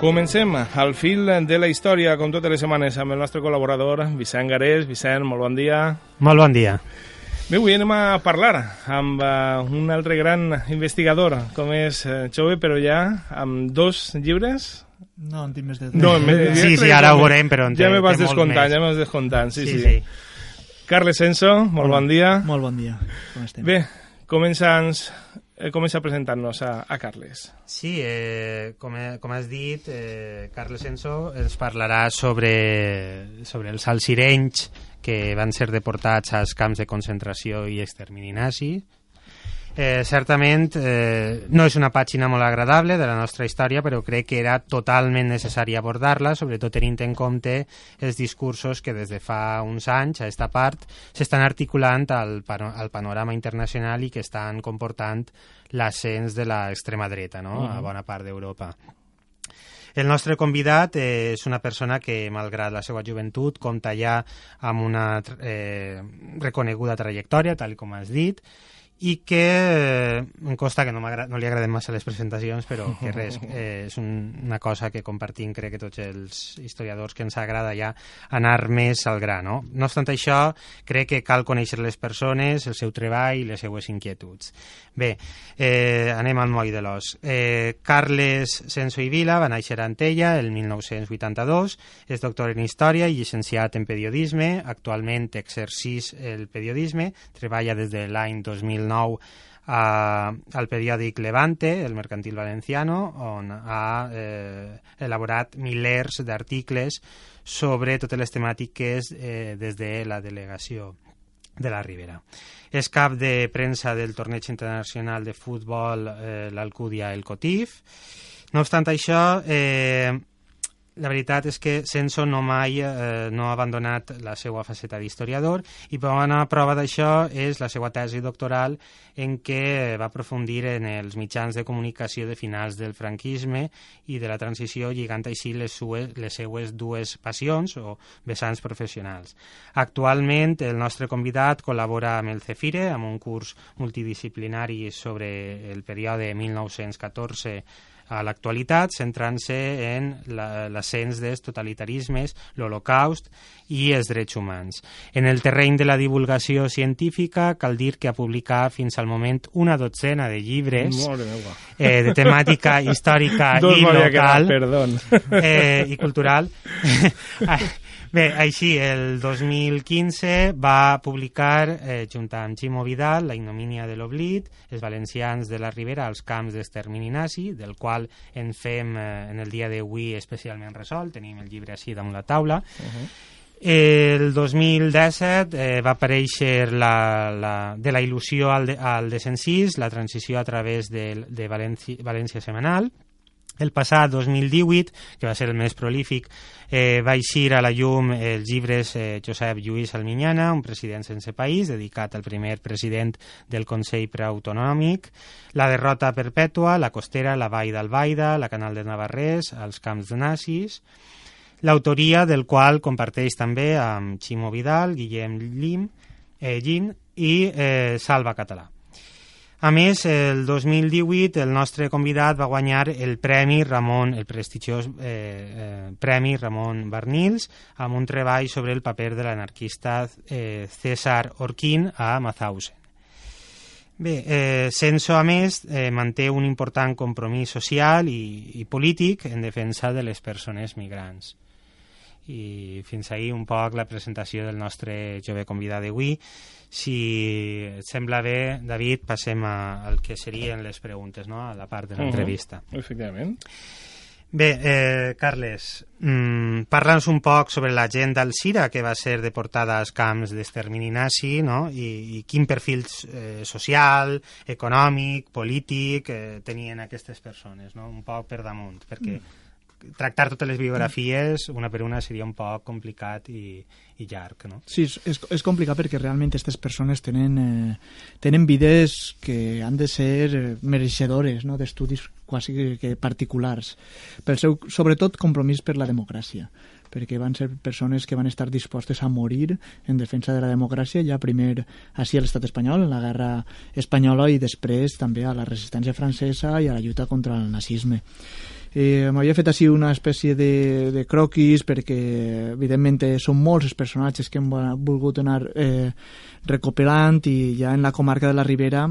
Comencem al fil de la història, com totes les setmanes, amb el nostre col·laborador, Vicent Garés. Vicent, molt bon dia. Molt bon dia. Bé, avui anem a parlar amb uh, un altre gran investigador, com és uh, Jove, però ja amb dos llibres. No, en tinc més de No, me, Sí, sí, ara ho veurem, però en té, Ja me vas descomptant, més. ja me vas descomptant, sí, sí. sí. sí. Carles Senso, molt bon dia. Molt bon dia. Com estem? Bé, comença'ns eh, comença presentant-nos a, a Carles. Sí, eh, com, com has dit, eh, Carles Enso ens parlarà sobre, sobre els alcirenys que van ser deportats als camps de concentració i extermini nazi. Eh, certament eh, no és una pàgina molt agradable de la nostra història, però crec que era totalment necessari abordar-la, sobretot tenint en compte els discursos que des de fa uns anys a esta part s'estan articulant al, pano al panorama internacional i que estan comportant l'ascens de l'extrema dreta no? a bona part d'Europa. El nostre convidat eh, és una persona que, malgrat la seva joventut, compta ja amb una eh, reconeguda trajectòria, tal com has dit, i que eh, em costa que no, no li agraden massa les presentacions, però que res, eh, és un, una cosa que compartim, crec que tots els historiadors que ens agrada ja anar més al gra, no? No obstant això, crec que cal conèixer les persones, el seu treball i les seues inquietuds. Bé, eh, anem al moll de l'os. Eh, Carles Senso i Vila va néixer a Antella el 1982, és doctor en Història i llicenciat en Periodisme, actualment exercís el periodisme, treballa des de l'any 2009 a, al periòdic Levante, el mercantil valenciano, on ha eh, elaborat milers d'articles sobre totes les temàtiques eh, des de la delegació de la Ribera. És cap de premsa del torneig internacional de futbol eh, l'Alcúdia El Cotif. No obstant això, eh, la veritat és que Senso no mai eh, no ha abandonat la seva faceta d'historiador i bona prova d'això és la seva tesi doctoral en què va aprofundir en els mitjans de comunicació de finals del franquisme i de la transició lligant així les, sues, les seues dues passions o vessants professionals. Actualment el nostre convidat col·labora amb el Cefire amb un curs multidisciplinari sobre el període 1914 a l'actualitat, centrant-se en l'ascens dels totalitarismes, l'Holocaust i els drets humans. En el terreny de la divulgació científica, cal dir que ha publicat fins al moment una dotzena de llibres eh, de temàtica històrica i local quedat, eh, i cultural. Bé, així, el 2015 va publicar, eh, junt amb Ximo Vidal, La ignomínia de l'oblit, els valencians de la Ribera als camps d'extermini nazi, del qual en fem eh, en el dia d'avui especialment resolt, tenim el llibre així damunt la taula. Uh -huh. El 2017 eh, va aparèixer la, la, de la il·lusió al, de, al desencís, la transició a través de, de València, València Semanal, el passat 2018, que va ser el més prolífic, eh, va eixir a la llum els llibres eh, Josep Lluís Alminyana, un president sense país, dedicat al primer president del Consell Preautonòmic, La derrota perpètua, La costera, La vall d'Albaida, La canal de Navarrés, Els camps de nazis, l'autoria del qual comparteix també amb Ximo Vidal, Guillem Lim, eh, Gin i eh, Salva Català. A més, el 2018 el nostre convidat va guanyar el Premi Ramon, el prestigiós eh, eh, Premi Ramon Barnils, amb un treball sobre el paper de l'anarquista eh, César Orquín a Mauthausen. Bé, eh, Senso, a més, eh, manté un important compromís social i, i polític en defensa de les persones migrants. I fins ahir un poc la presentació del nostre jove convidat d'avui. Si et sembla bé, David, passem a, al que serien les preguntes, no? a la part de l'entrevista. Uh -huh. Efectivament. Bé, eh, Carles, mm, parla'ns un poc sobre la gent d'Alcira que va ser deportada als camps d'extermini nazi, no? I, i quin perfil eh, social, econòmic, polític eh, tenien aquestes persones, no? Un poc per damunt, perquè mm. Tractar totes les biografies una per una seria un poc complicat i, i llarg, no? Sí, és, és complicat perquè realment aquestes persones tenen, eh, tenen vides que han de ser eh, mereixedores no? d'estudis quasi que particulars, pel seu, sobretot, compromís per la democràcia perquè van ser persones que van estar dispostes a morir en defensa de la democràcia ja primer així a l'estat espanyol, en la guerra espanyola i després també a la resistència francesa i a la lluita contra el nazisme. Eh, M'havia fet així una espècie de, de croquis perquè, evidentment, són molts els personatges que hem volgut anar eh, recuperant i ja en la comarca de la Ribera,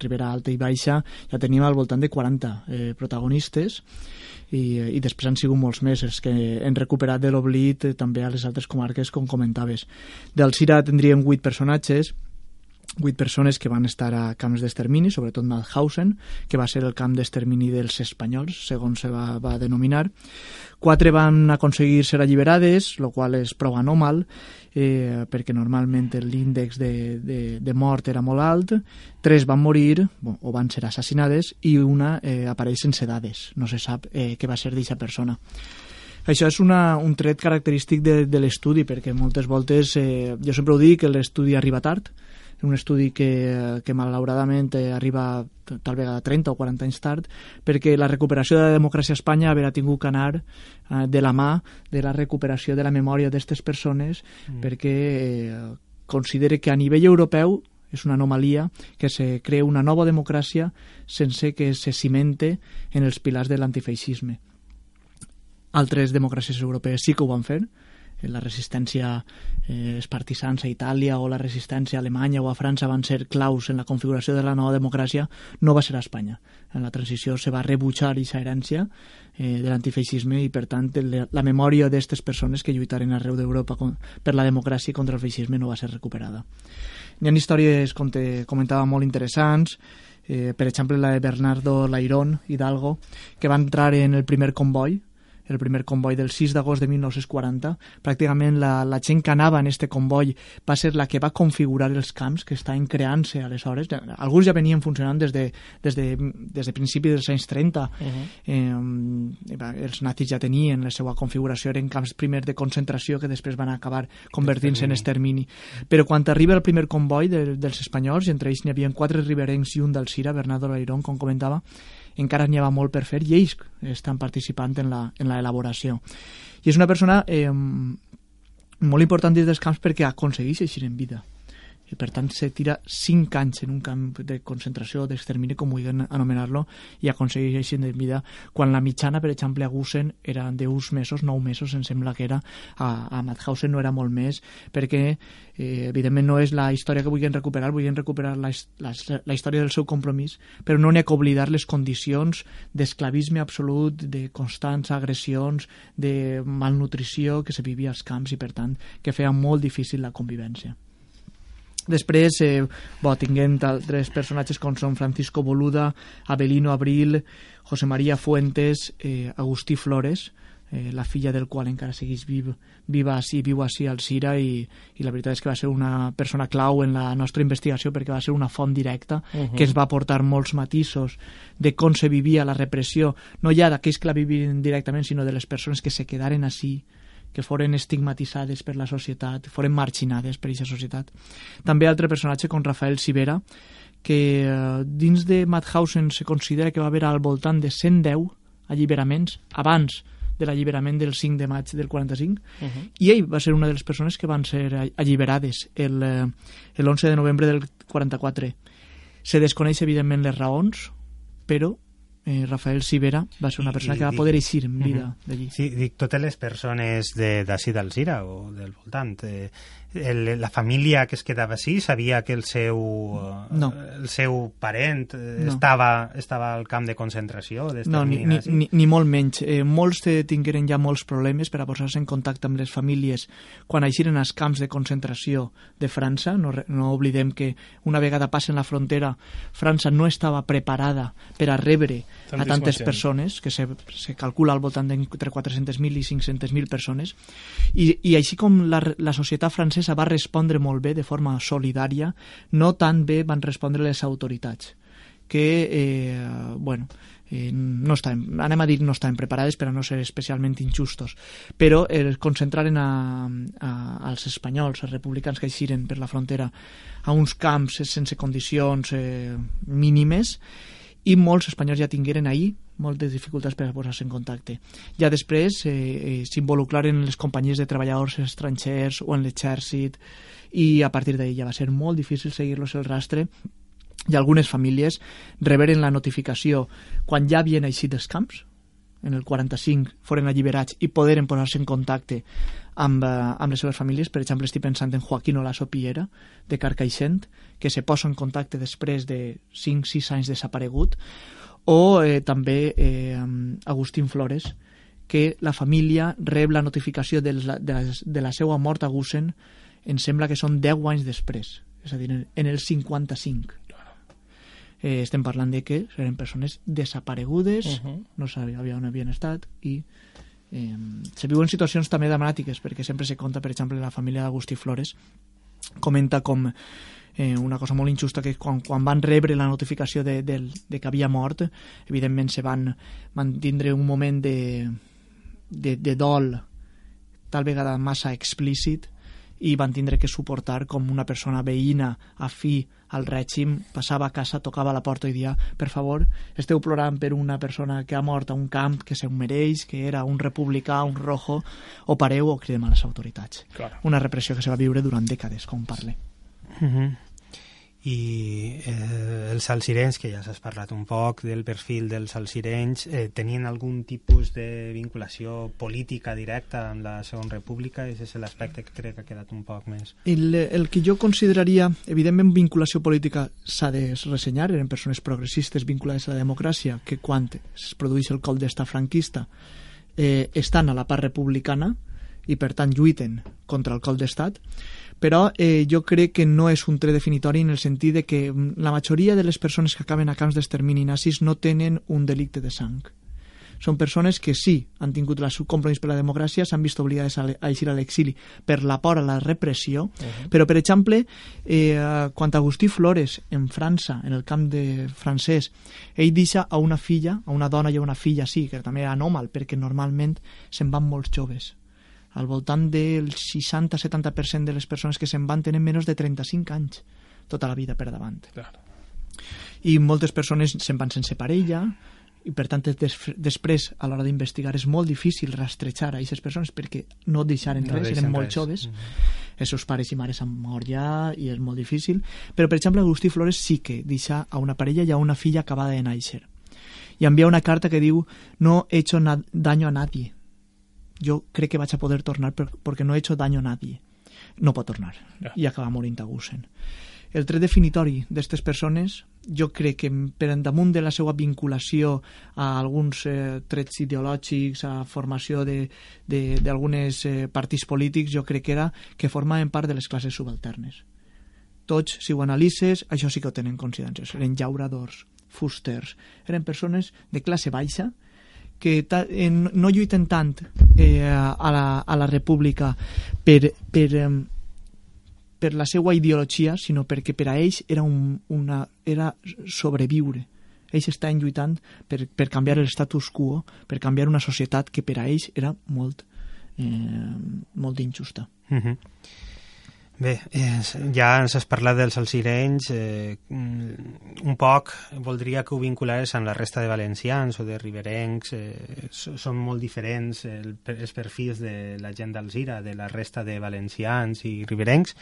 Ribera Alta i Baixa, ja tenim al voltant de 40 eh, protagonistes i, i després han sigut molts més els que hem recuperat de l'oblit eh, també a les altres comarques, com comentaves. Del Cira tindríem 8 personatges, vuit persones que van estar a camps d'extermini, sobretot Mauthausen, que va ser el camp d'extermini dels espanyols, segons se va, va denominar. Quatre van aconseguir ser alliberades, el qual és prou anòmal, eh, perquè normalment l'índex de, de, de mort era molt alt. Tres van morir, o van ser assassinades, i una eh, apareix sense dades. No se sap eh, què va ser d'aquesta persona. Això és una, un tret característic de, de l'estudi, perquè moltes voltes, eh, jo sempre ho dic, l'estudi arriba tard, un estudi que, que malauradament eh, arriba tal vegada 30 o 40 anys tard, perquè la recuperació de la democràcia a Espanya haurà tingut que anar eh, de la mà de la recuperació de la memòria d'aquestes persones, mm. perquè eh, considere que a nivell europeu és una anomalia que se crea una nova democràcia sense que se cimente en els pilars de l'antifeixisme. Altres democràcies europees sí que ho van fer, la resistència eh, partisans a Itàlia o la resistència a Alemanya o a França van ser claus en la configuració de la nova democràcia, no va ser a Espanya. En la transició se va rebutjar aquesta herència eh, de l'antifeixisme i, per tant, la memòria d'aquestes persones que lluitaren arreu d'Europa per la democràcia i contra el feixisme no va ser recuperada. Hi ha històries, com te comentava, molt interessants, eh, per exemple la de Bernardo Lairón Hidalgo, que va entrar en el primer comboi el primer comboi del 6 d'agost de 1940. Pràcticament la, la gent que anava en este comboi va ser la que va configurar els camps que estaven creant-se aleshores. Alguns ja venien funcionant des de, des de, des de principi dels anys 30. Uh -huh. eh, els nazis ja tenien la seva configuració, eren camps primers de concentració que després van acabar convertint-se en extermini. Però quan arriba el primer comboi de, dels espanyols, i entre ells n'hi havia quatre riberencs i un del Cira, Bernardo Leirón, com comentava, encara n'hi ha molt per fer i ells estan participant en la, en la elaboració. I és una persona eh, molt important dins dels camps perquè aconsegueix eixir en vida i per tant se tira 5 anys en un camp de concentració d'extermini, com vulguin anomenar-lo, i aconsegueix així de vida, quan la mitjana, per exemple, a Gusen era de uns mesos, 9 mesos, em sembla que era, a, a Mauthausen no era molt més, perquè eh, evidentment no és la història que vulguin recuperar, vulguin recuperar la, la, la història del seu compromís, però no n'hi ha que oblidar les condicions d'esclavisme absolut, de constants agressions, de malnutrició que se vivia als camps i, per tant, que feia molt difícil la convivència. Després, eh, bo, tinguem altres personatges com són Francisco Boluda, Abelino Abril, José María Fuentes, eh, Agustí Flores, eh, la filla del qual encara segueix viu, viva així, viu així al Cira i, i la veritat és que va ser una persona clau en la nostra investigació perquè va ser una font directa uh -huh. que es va aportar molts matisos de com se vivia la repressió, no ja d'aquells que la vivien directament, sinó de les persones que se quedaren així que foren estigmatitzades per la societat, foren marginades per aquesta societat. També altre personatge com Rafael Sibera, que eh, dins de Mauthausen se considera que va haver al voltant de 110 alliberaments abans de l'alliberament del 5 de maig del 45 uh -huh. i ell va ser una de les persones que van ser alliberades el, eh, el 11 de novembre del 44 se desconeix evidentment les raons però eh, Rafael Sibera va ser una persona I, que va poder eixir en vida uh -huh. d'allí. Sí, dic, totes les persones d'ací de, d'Alzira o del voltant eh, el, la família que es quedava així sabia que el seu, eh, no. el seu parent eh, no. estava, estava al camp de concentració? No, ni, ni, ni, ni molt menys. Eh, molts tingueren ja molts problemes per a posar-se en contacte amb les famílies quan eixiren als camps de concentració de França. No, no oblidem que una vegada passen la frontera, França no estava preparada per a rebre a tantes persones, que se, se calcula al voltant d'entre 400.000 i 500.000 persones, i, i així com la, la societat francesa francesa va respondre molt bé, de forma solidària, no tan bé van respondre les autoritats, que, eh, bueno, eh, no estaven, anem a dir no estaven preparades per a no ser especialment injustos, però eh, concentraren a, a, als espanyols, als republicans que eixiren per la frontera, a uns camps sense condicions eh, mínimes, i molts espanyols ja tingueren ahir moltes dificultats per posar-se en contacte. Ja després eh, eh, s'involucraren les companyies de treballadors estrangers o en l'exèrcit i a partir d'ahir ja va ser molt difícil seguir-los el rastre i algunes famílies reberen la notificació quan ja havien eixit dels camps en el 45, foren alliberats i poderen posar-se en contacte amb, eh, amb les seves famílies. Per exemple, estic pensant en Joaquín Olaso Piera, de Carcaixent, que se posa en contacte després de 5-6 anys desaparegut, o eh, també eh, Agustín Flores, que la família rep la notificació de la, de, la, de la seva mort a Gusen em sembla que són 10 anys després, és a dir, en el 55. Eh, estem parlant de que eren persones desaparegudes, uh -huh. no sabia on havien estat, i eh, se viuen situacions també dramàtiques, perquè sempre se conta, per exemple, la família d'Agustí Flores, comenta com eh, una cosa molt injusta que quan, quan van rebre la notificació de, de, de que havia mort, evidentment se van, van tindre un moment de, de, de dol tal vegada massa explícit i van tindre que suportar com una persona veïna afí al règim passava a casa, tocava a la porta i dia per favor, esteu plorant per una persona que ha mort a un camp que se mereix, que era un republicà, un rojo, o pareu o cridem a les autoritats. Claro. Una repressió que se va viure durant dècades, com parle. Uh -huh i eh, els salsirenys, que ja s'has parlat un poc del perfil dels salsirenys, eh, tenien algun tipus de vinculació política directa amb la Segona República? Aquest és l'aspecte que crec que ha quedat un poc més. El, el que jo consideraria, evidentment, vinculació política s'ha de ressenyar, eren persones progressistes vinculades a la democràcia, que quan es produeix el col d'estat franquista eh, estan a la part republicana i per tant lluiten contra el col d'estat, però eh, jo crec que no és un tret definitori en el sentit de que mm, la majoria de les persones que acaben a camps d'extermini nazis no tenen un delicte de sang. Són persones que sí han tingut el seu compromís per la democràcia, s'han vist obligades a, a eixir a l'exili per la por a la repressió, uh -huh. però, per exemple, eh, quan Agustí Flores, en França, en el camp de francès, ell deixa a una filla, a una dona i a una filla, sí, que també era anòmal, perquè normalment se'n van molts joves al voltant del 60-70% de les persones que se'n van tenen menys de 35 anys tota la vida per davant. Claro. I moltes persones se'n van sense parella, i per tant des, després a l'hora d'investigar és molt difícil rastrejar a aquestes persones perquè no deixaren no res, eren molt res. joves mm -hmm. els seus pares i mares han mort ja i és molt difícil però per exemple Agustí Flores sí que deixa a una parella i a una filla acabada de néixer i envia una carta que diu no he hecho daño a nadie jo crec que vaig a poder tornar per, perquè no he hecho daño a nadie. No pot tornar. Yeah. I acaba morint a Gusen. El tret definitori d'aquestes persones, jo crec que per damunt de la seva vinculació a alguns eh, trets ideològics, a formació d'alguns eh, partits polítics, jo crec que era que formaven part de les classes subalternes. Tots, si ho analitzes, això sí que ho tenen consciències. Eren llauradors, fusters, eren persones de classe baixa, que eh, no lluiten tant eh, a, la, a la república per, per, per la seva ideologia, sinó perquè per a ells era, un, una, era sobreviure. Ells estaven lluitant per, per canviar l'estatus quo, per canviar una societat que per a ells era molt, eh, molt injusta. Uh -huh. Bé, ja ens has parlat dels alcirenys, eh, un poc voldria que ho vinculares amb la resta de valencians o de riberencs, eh, són molt diferents el, els perfils de la gent d'Alzira, de la resta de valencians i riberencs.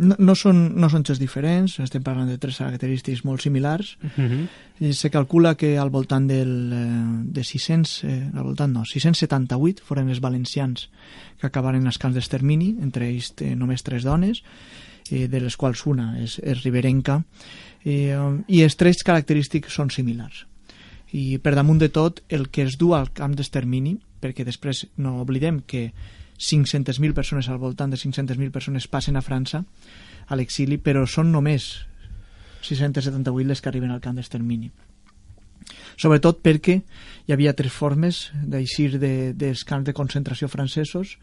No, no, són, no són xers diferents, estem parlant de tres característics molt similars. Uh mhm. -huh. Se calcula que al voltant del, eh, de 600, eh, al voltant no, 678 foren els valencians que acabaren als camps d'extermini, entre ells eh, només tres dones, eh, de les quals una és, és riberenca, eh, i els tres característics són similars. I per damunt de tot, el que es du al camp d'extermini, perquè després no oblidem que 500.000 persones, al voltant de 500.000 persones passen a França a l'exili, però són només 678 les que arriben al camp d'extermini. Sobretot perquè hi havia tres formes d'eixir de, dels camps de concentració francesos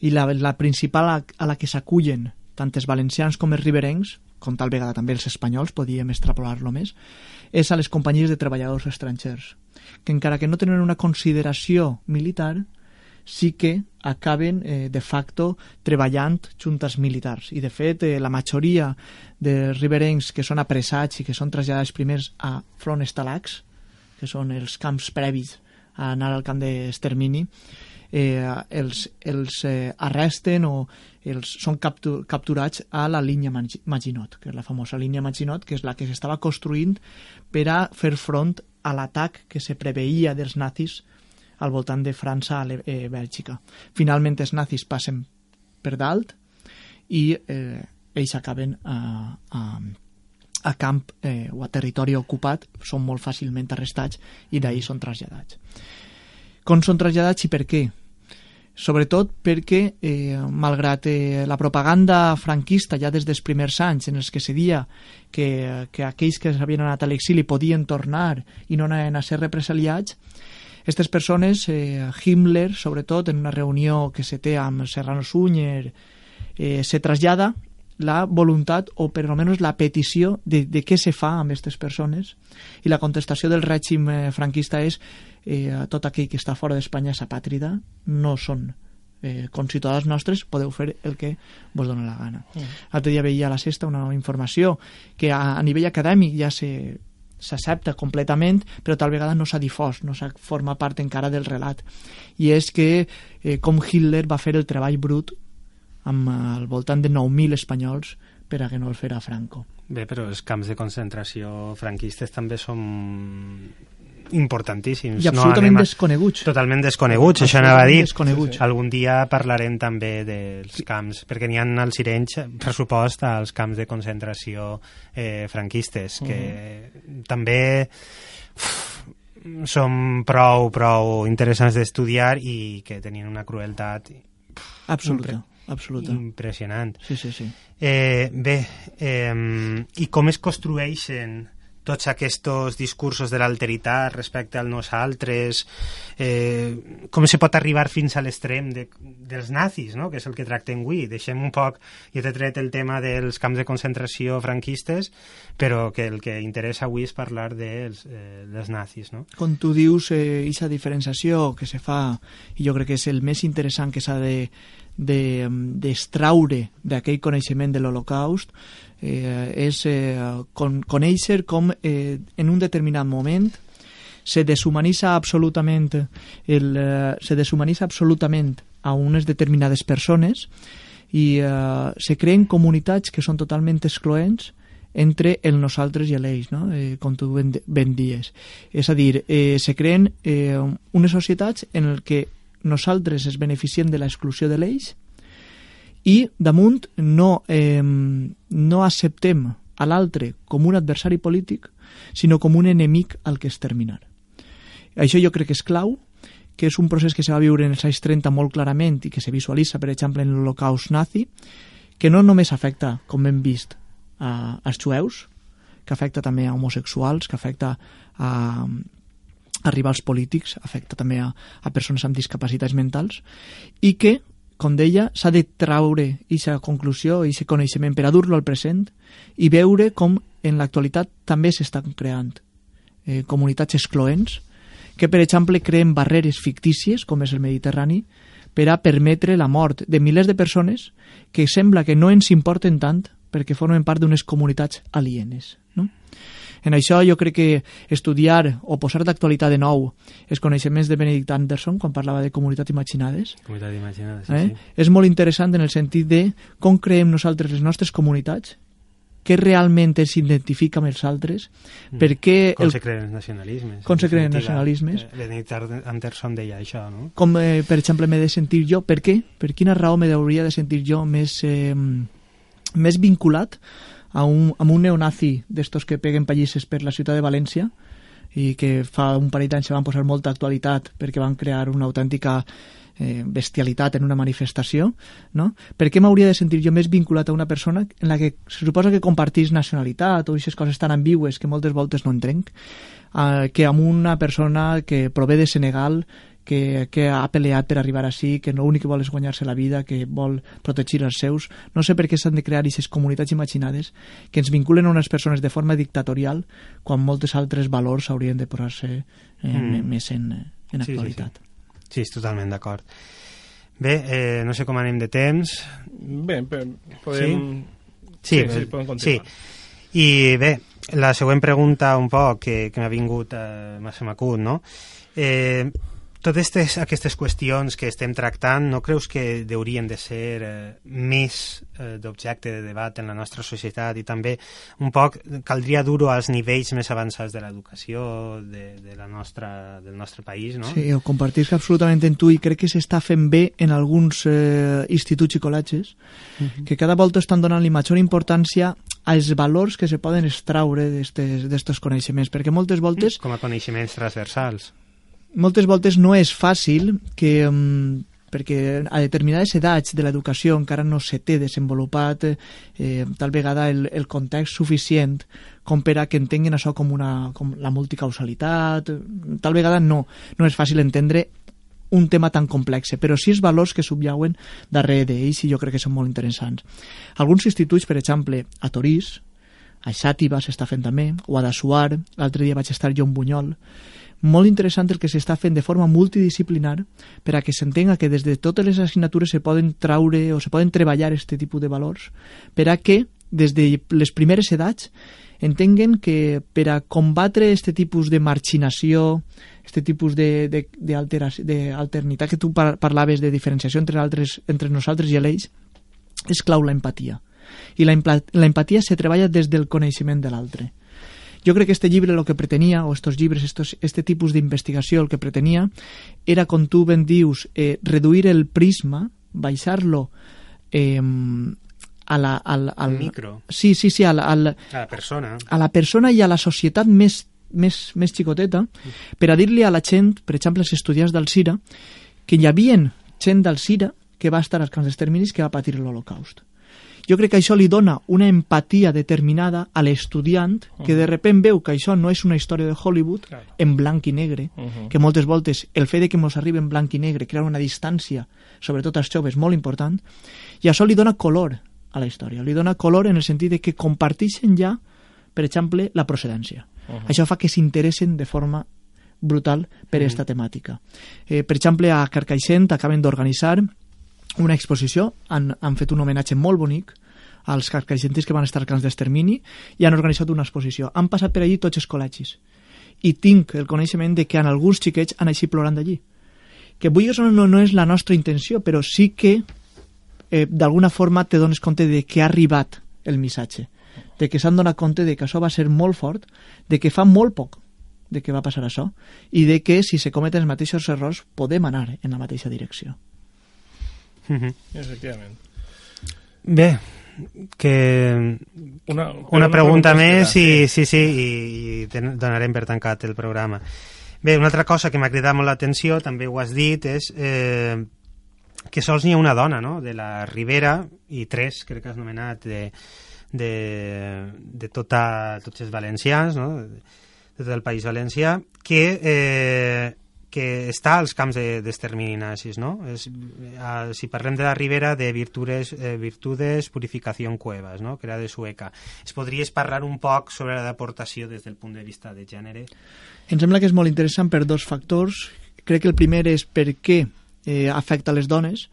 i la, la principal a, a la que s'acullen tant els valencians com els riberencs, com tal vegada també els espanyols, podíem extrapolar-lo més, és a les companyies de treballadors estrangers, que encara que no tenen una consideració militar, sí que acaben eh, de facto treballant juntes militars. I de fet eh, la majoria de riberencs que són apressats i que són traslladats primers a front estalacs que són els camps previs a anar al camp d'extermini eh, els, els eh, arresten o els són captur, capturats a la línia Maginot, que és la famosa línia Maginot, que és la que s'estava construint per a fer front a l'atac que se preveia dels nazis al voltant de França a eh, Bèlgica. Finalment els nazis passen per dalt i eh, ells acaben a, a, a camp eh, o a territori ocupat, són molt fàcilment arrestats i d'ahir són traslladats. Com són traslladats i per què? sobretot perquè, eh, malgrat eh, la propaganda franquista ja des dels primers anys en els que se dia que, que aquells que s'havien anat a l'exili podien tornar i no anaven a ser represaliats, aquestes persones, eh, Himmler, sobretot, en una reunió que se té amb Serrano Súñer, eh, se trasllada la voluntat o per almenys la petició de, de què se fa amb aquestes persones i la contestació del règim eh, franquista és eh, tot aquell que està fora d'Espanya és apàtrida, no són eh, conciutadans nostres, podeu fer el que vos dona la gana. Mm. L'altre dia veia a la sexta una informació que a, a nivell acadèmic ja se s'accepta completament, però tal vegada no s'ha difós, no s'ha format part encara del relat. I és que eh, com Hitler va fer el treball brut amb eh, al voltant de 9.000 espanyols per a que no el fera Franco. Bé, però els camps de concentració franquistes també són importantíssims. I absolutament no a... desconeguts. Totalment desconeguts, això anava a dir. Algun dia parlarem també dels camps, perquè n'hi ha al Sirenys, per supost, als camps de concentració eh, franquistes, que mm. També uf, són prou, prou interessants d'estudiar i que tenien una crueltat absoluta absoluta. Impressionant. Sí, sí, sí. Eh, bé, eh, i com es construeixen tots aquests discursos de l'alteritat respecte al nosaltres, eh, com se pot arribar fins a l'extrem de, dels nazis, no? que és el que tractem avui. Deixem un poc, jo t'he tret el tema dels camps de concentració franquistes, però que el que interessa avui és parlar dels, eh, dels nazis. No? Com tu dius, eh, aquesta diferenciació que se fa, i jo crec que és el més interessant que s'ha de d'extraure de, d'aquell coneixement de l'Holocaust eh, és eh, con, conèixer com eh, en un determinat moment se deshumanitza absolutament el, eh, se deshumanitza absolutament a unes determinades persones i eh, se creen comunitats que són totalment excloents entre el nosaltres i l'ells, no? eh, com tu ben, ben dies. És a dir, eh, se creen eh, unes societats en el que nosaltres es beneficiem de l'exclusió de l'eix i damunt no, eh, no acceptem a l'altre com un adversari polític, sinó com un enemic al que exterminar. Això jo crec que és clau, que és un procés que se va viure en els anys 30 molt clarament i que se visualitza, per exemple, en l'Holocaust nazi, que no només afecta, com hem vist, a, als jueus, que afecta també a homosexuals, que afecta a, arribar als polítics, afecta també a, a persones amb discapacitats mentals, i que, com deia, s'ha de traure aquesta conclusió, aquest coneixement per a dur-lo al present i veure com en l'actualitat també s'estan creant eh, comunitats excloents que, per exemple, creen barreres fictícies, com és el Mediterrani, per a permetre la mort de milers de persones que sembla que no ens importen tant perquè formen part d'unes comunitats alienes. En això jo crec que estudiar o posar d'actualitat de nou els coneixements de Benedict Anderson quan parlava de comunitats imaginades, comunitat imaginades sí, eh? sí. és molt interessant en el sentit de com creem nosaltres les nostres comunitats què realment es identifica amb els altres, mm. per què... Com el... se creen els nacionalismes. Com se creen els nacionalismes. Eh, Benedict Anderson deia això, no? Com, eh, per exemple, m'he de sentir jo, per què? Per quina raó me hauria de sentir jo més, eh, més vinculat a un, a un neonazi d'estos que peguen pallisses per la ciutat de València i que fa un parell d'anys se van posar molta actualitat perquè van crear una autèntica eh, bestialitat en una manifestació, no? Per què m'hauria de sentir jo més vinculat a una persona en la que se suposa que compartís nacionalitat o aquestes coses tan ambigües que moltes voltes no entrenc, eh, que amb una persona que prové de Senegal que, que ha peleat per arribar així, que l'únic que vol és guanyar-se la vida, que vol protegir els seus. No sé per què s'han de crear aquestes comunitats imaginades que ens vinculen a unes persones de forma dictatorial quan moltes altres valors haurien de posar-se eh, mm. més en, en actualitat. Sí, sí, sí. sí, totalment d'acord. Bé, eh, no sé com anem de temps. Bé, podem... Sí, sí, sí, podem continuar. Sí. I bé, la següent pregunta un poc que, que m'ha vingut, eh, m'ha m'acut, no? Eh, totes aquestes, aquestes qüestions que estem tractant no creus que haurien de ser eh, més eh, d'objecte de debat en la nostra societat i també un poc caldria dur-ho als nivells més avançats de l'educació de, de la nostra, del nostre país, no? Sí, ho compartisc absolutament en tu i crec que s'està fent bé en alguns eh, instituts i col·legis uh -huh. que cada volta estan donant-li major importància als valors que se poden extraure d'aquests coneixements, perquè moltes voltes... Com a coneixements transversals moltes voltes no és fàcil que um, perquè a determinades edats de l'educació encara no se té desenvolupat eh, tal vegada el, el context suficient com per a que entenguin això com, una, com la multicausalitat tal vegada no, no és fàcil entendre un tema tan complex, però sí els valors que subjauen darrere d'ells i jo crec que són molt interessants. Alguns instituts, per exemple, a Torís, a Xàtiva s'està fent també, o a Dassuar, l'altre dia vaig estar jo en Bunyol, molt interessant el que s'està fent de forma multidisciplinar per a que s'entenga que des de totes les assignatures se poden traure o se poden treballar aquest tipus de valors per a que des de les primeres edats entenguen que per a combatre aquest tipus de marginació, aquest tipus d'alternitat que tu parlaves de diferenciació entre, altres, entre nosaltres i ells, és clau la empatia. I la, la empatia se treballa des del coneixement de l'altre. Jo crec que este llibre el que pretenia, o estos llibres, estos, este tipus d'investigació, el que pretenia era, com tu ben dius, eh, reduir el prisma, baixar-lo eh, a la, al, al, micro. Sí, sí, sí, al, al, a la persona. A la persona i a la societat més, més, més xicoteta, per a dir-li a la gent, per exemple, als estudiants del CIRA, que hi havia gent del CIRA que va estar als camps d'exterminis que va patir l'Holocaust. Jo crec que això li dona una empatia determinada a l'estudiant que de repent veu que això no és una història de Hollywood en blanc i negre, uh -huh. que moltes voltes el fet de que ens arribi en blanc i negre crea una distància, sobretot als joves, molt important, i això li dona color a la història. Li dona color en el sentit de que comparteixen ja, per exemple, la procedència. Uh -huh. Això fa que s'interessen de forma brutal per aquesta uh -huh. temàtica. Eh, per exemple, a Carcaixent acaben d'organitzar una exposició, han, han fet un homenatge molt bonic als carcaixentis que van estar camps d'extermini i han organitzat una exposició. Han passat per allí tots els col·legis i tinc el coneixement de que en alguns xiquets han així plorant d'allí. Que vull dir no, no és la nostra intenció, però sí que eh, d'alguna forma te dones compte de que ha arribat el missatge, de que s'han donat compte de que això va ser molt fort, de que fa molt poc de que va passar això, i de que si se cometen els mateixos errors podem anar en la mateixa direcció. Mm -hmm. Efectivament. Bé, que una, una pregunta una més i, sí, sí, i, i donarem per tancat el programa. Bé, una altra cosa que m'ha cridat molt l'atenció, també ho has dit, és eh, que sols n'hi ha una dona, no?, de la Ribera, i tres, crec que has nomenat, de, de, de tota, tots els valencians, no?, de tot el País Valencià, que eh, que està als camps d'extermini de, nazis, no? És, eh, si parlem de la Ribera, de Virtudes, eh, Virtudes Purificació Cuevas, no? que era de Sueca. Es podries parlar un poc sobre la deportació des del punt de vista de gènere? Em sembla que és molt interessant per dos factors. Crec que el primer és per què eh, afecta les dones.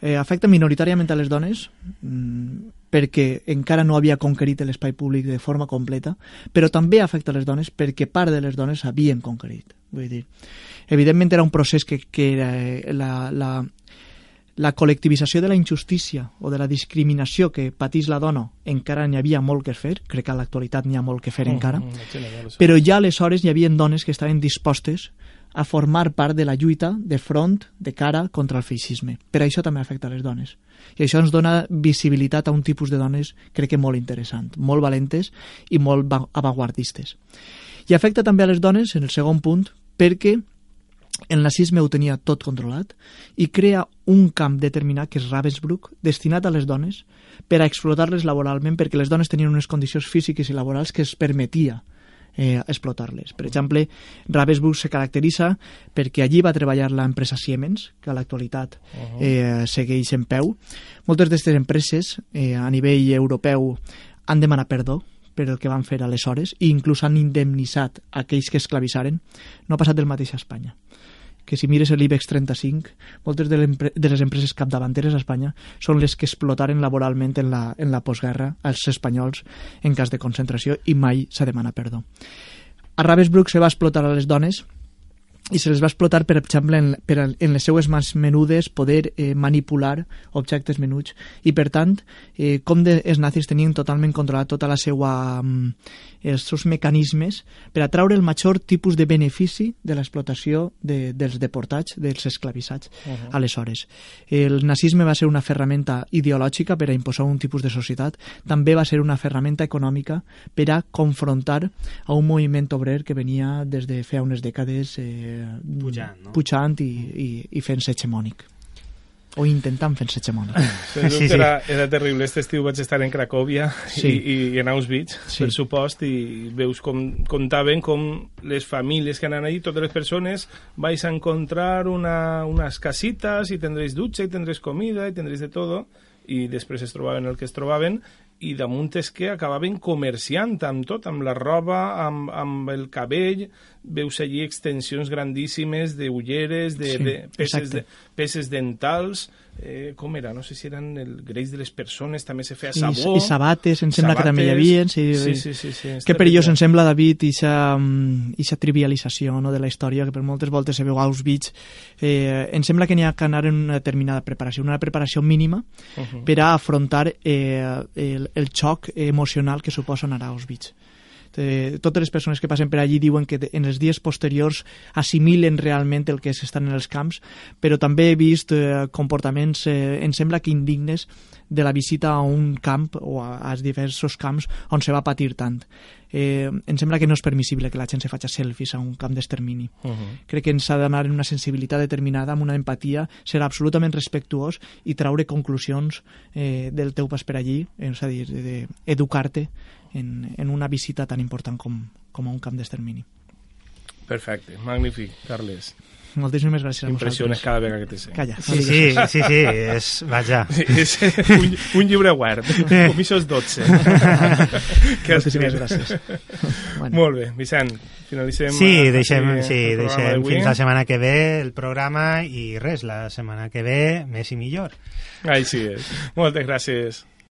Eh, afecta minoritàriament a les dones, mmm, perquè encara no havia conquerit l'espai públic de forma completa, però també afecta les dones perquè part de les dones havien conquerit. Vull dir, evidentment era un procés que, que era eh, la, la, la col·lectivització de la injustícia o de la discriminació que patís la dona encara n'hi havia molt que fer, crec que a l'actualitat n'hi ha molt que fer mm, encara, mm, però ja aleshores hi havia dones que estaven dispostes a formar part de la lluita de front, de cara contra el feixisme. Per això també afecta les dones. I això ens dona visibilitat a un tipus de dones, crec que molt interessant, molt valentes i molt avantguardistes. I afecta també a les dones, en el segon punt, perquè el nazisme ho tenia tot controlat i crea un camp determinat, que és Ravensbrück, destinat a les dones per a explotar-les laboralment perquè les dones tenien unes condicions físiques i laborals que es permetia eh, explotar-les. Per exemple, Ravensbrück se caracteritza perquè allí va treballar l'empresa Siemens, que a l'actualitat eh, segueix en peu. Moltes d'aquestes empreses eh, a nivell europeu han demanat perdó per el que van fer aleshores i inclús han indemnitzat aquells que esclavissaren. No ha passat el mateix a Espanya que si mires l'IBEX 35, moltes de, de les empreses capdavanteres a Espanya són les que explotaren laboralment en la, en la postguerra als espanyols en cas de concentració i mai s'ha demanat perdó. A Ravensbrück se va explotar a les dones i se les va explotar, per exemple, en, per, en les seues mans menudes poder eh, manipular objectes menuts. I, per tant, eh, com de, els nazis tenien totalment controlat tota la seva, mm, els seus mecanismes per atraure el major tipus de benefici de l'explotació de, dels deportats, dels esclavissats, uh -huh. aleshores. El nazisme va ser una ferramenta ideològica per a imposar un tipus de societat, també va ser una ferramenta econòmica per a confrontar a un moviment obrer que venia des de fa unes dècades eh, pujant, no? pujant i, i, i fent-se hegemònic o intentant fer-se hegemònic. Sí, sí. Era, era terrible. Este estiu vaig estar en Cracòvia sí. i, i en Auschwitz, sí. per supost, i veus com contaven com les famílies que anan allí, totes les persones, vais a encontrar una, unas casitas i tendréis dutxa i tendréis comida i tendréis de todo i després es trobaven el que es trobaven i damunt és que acabaven comerciant amb tot, amb la roba, amb, amb el cabell, veus allí extensions grandíssimes de ulleres, de, sí, de peces, de, peces dentals, eh, com era? No sé si eren el greix de les persones, també se feia sabó... I, i sabates, em sembla sabates, que també hi havia. Sí, sí, sí. sí, sí que perillós em sembla, David, ixa, mm, trivialització no, de la història, que per moltes voltes se veu Auschwitz. Eh, em sembla que n'hi ha que anar en una determinada preparació, una preparació mínima uh -huh. per a afrontar eh, el, el xoc emocional que suposa anar a Auschwitz eh, totes les persones que passen per allí diuen que en els dies posteriors assimilen realment el que s'estan en els camps, però també he vist eh, comportaments, eh, em sembla que indignes, de la visita a un camp o a, a diversos camps on se va patir tant. Eh, em sembla que no és permissible que la gent se faci selfies a un camp d'extermini. Uh -huh. Crec que ens ha d'anar en una sensibilitat determinada, amb una empatia, ser absolutament respectuós i traure conclusions eh, del teu pas per allí, eh, és a dir, d'educar-te en, en una visita tan important com, com a un camp d'extermini. Perfecte, magnífic, Carles. Moltíssimes gràcies Impressiones cada vegada que te sé. Calla. Sí, sí, sí, sí, és, vaja. Sí, és un, un llibre web, comissos 12. que Moltíssimes gràcies. bueno. Molt bé, Vicent, finalitzem... Sí, deixem, sí, deixem fins la setmana que ve el programa i res, la setmana que ve més i millor. Així és. Moltes gràcies.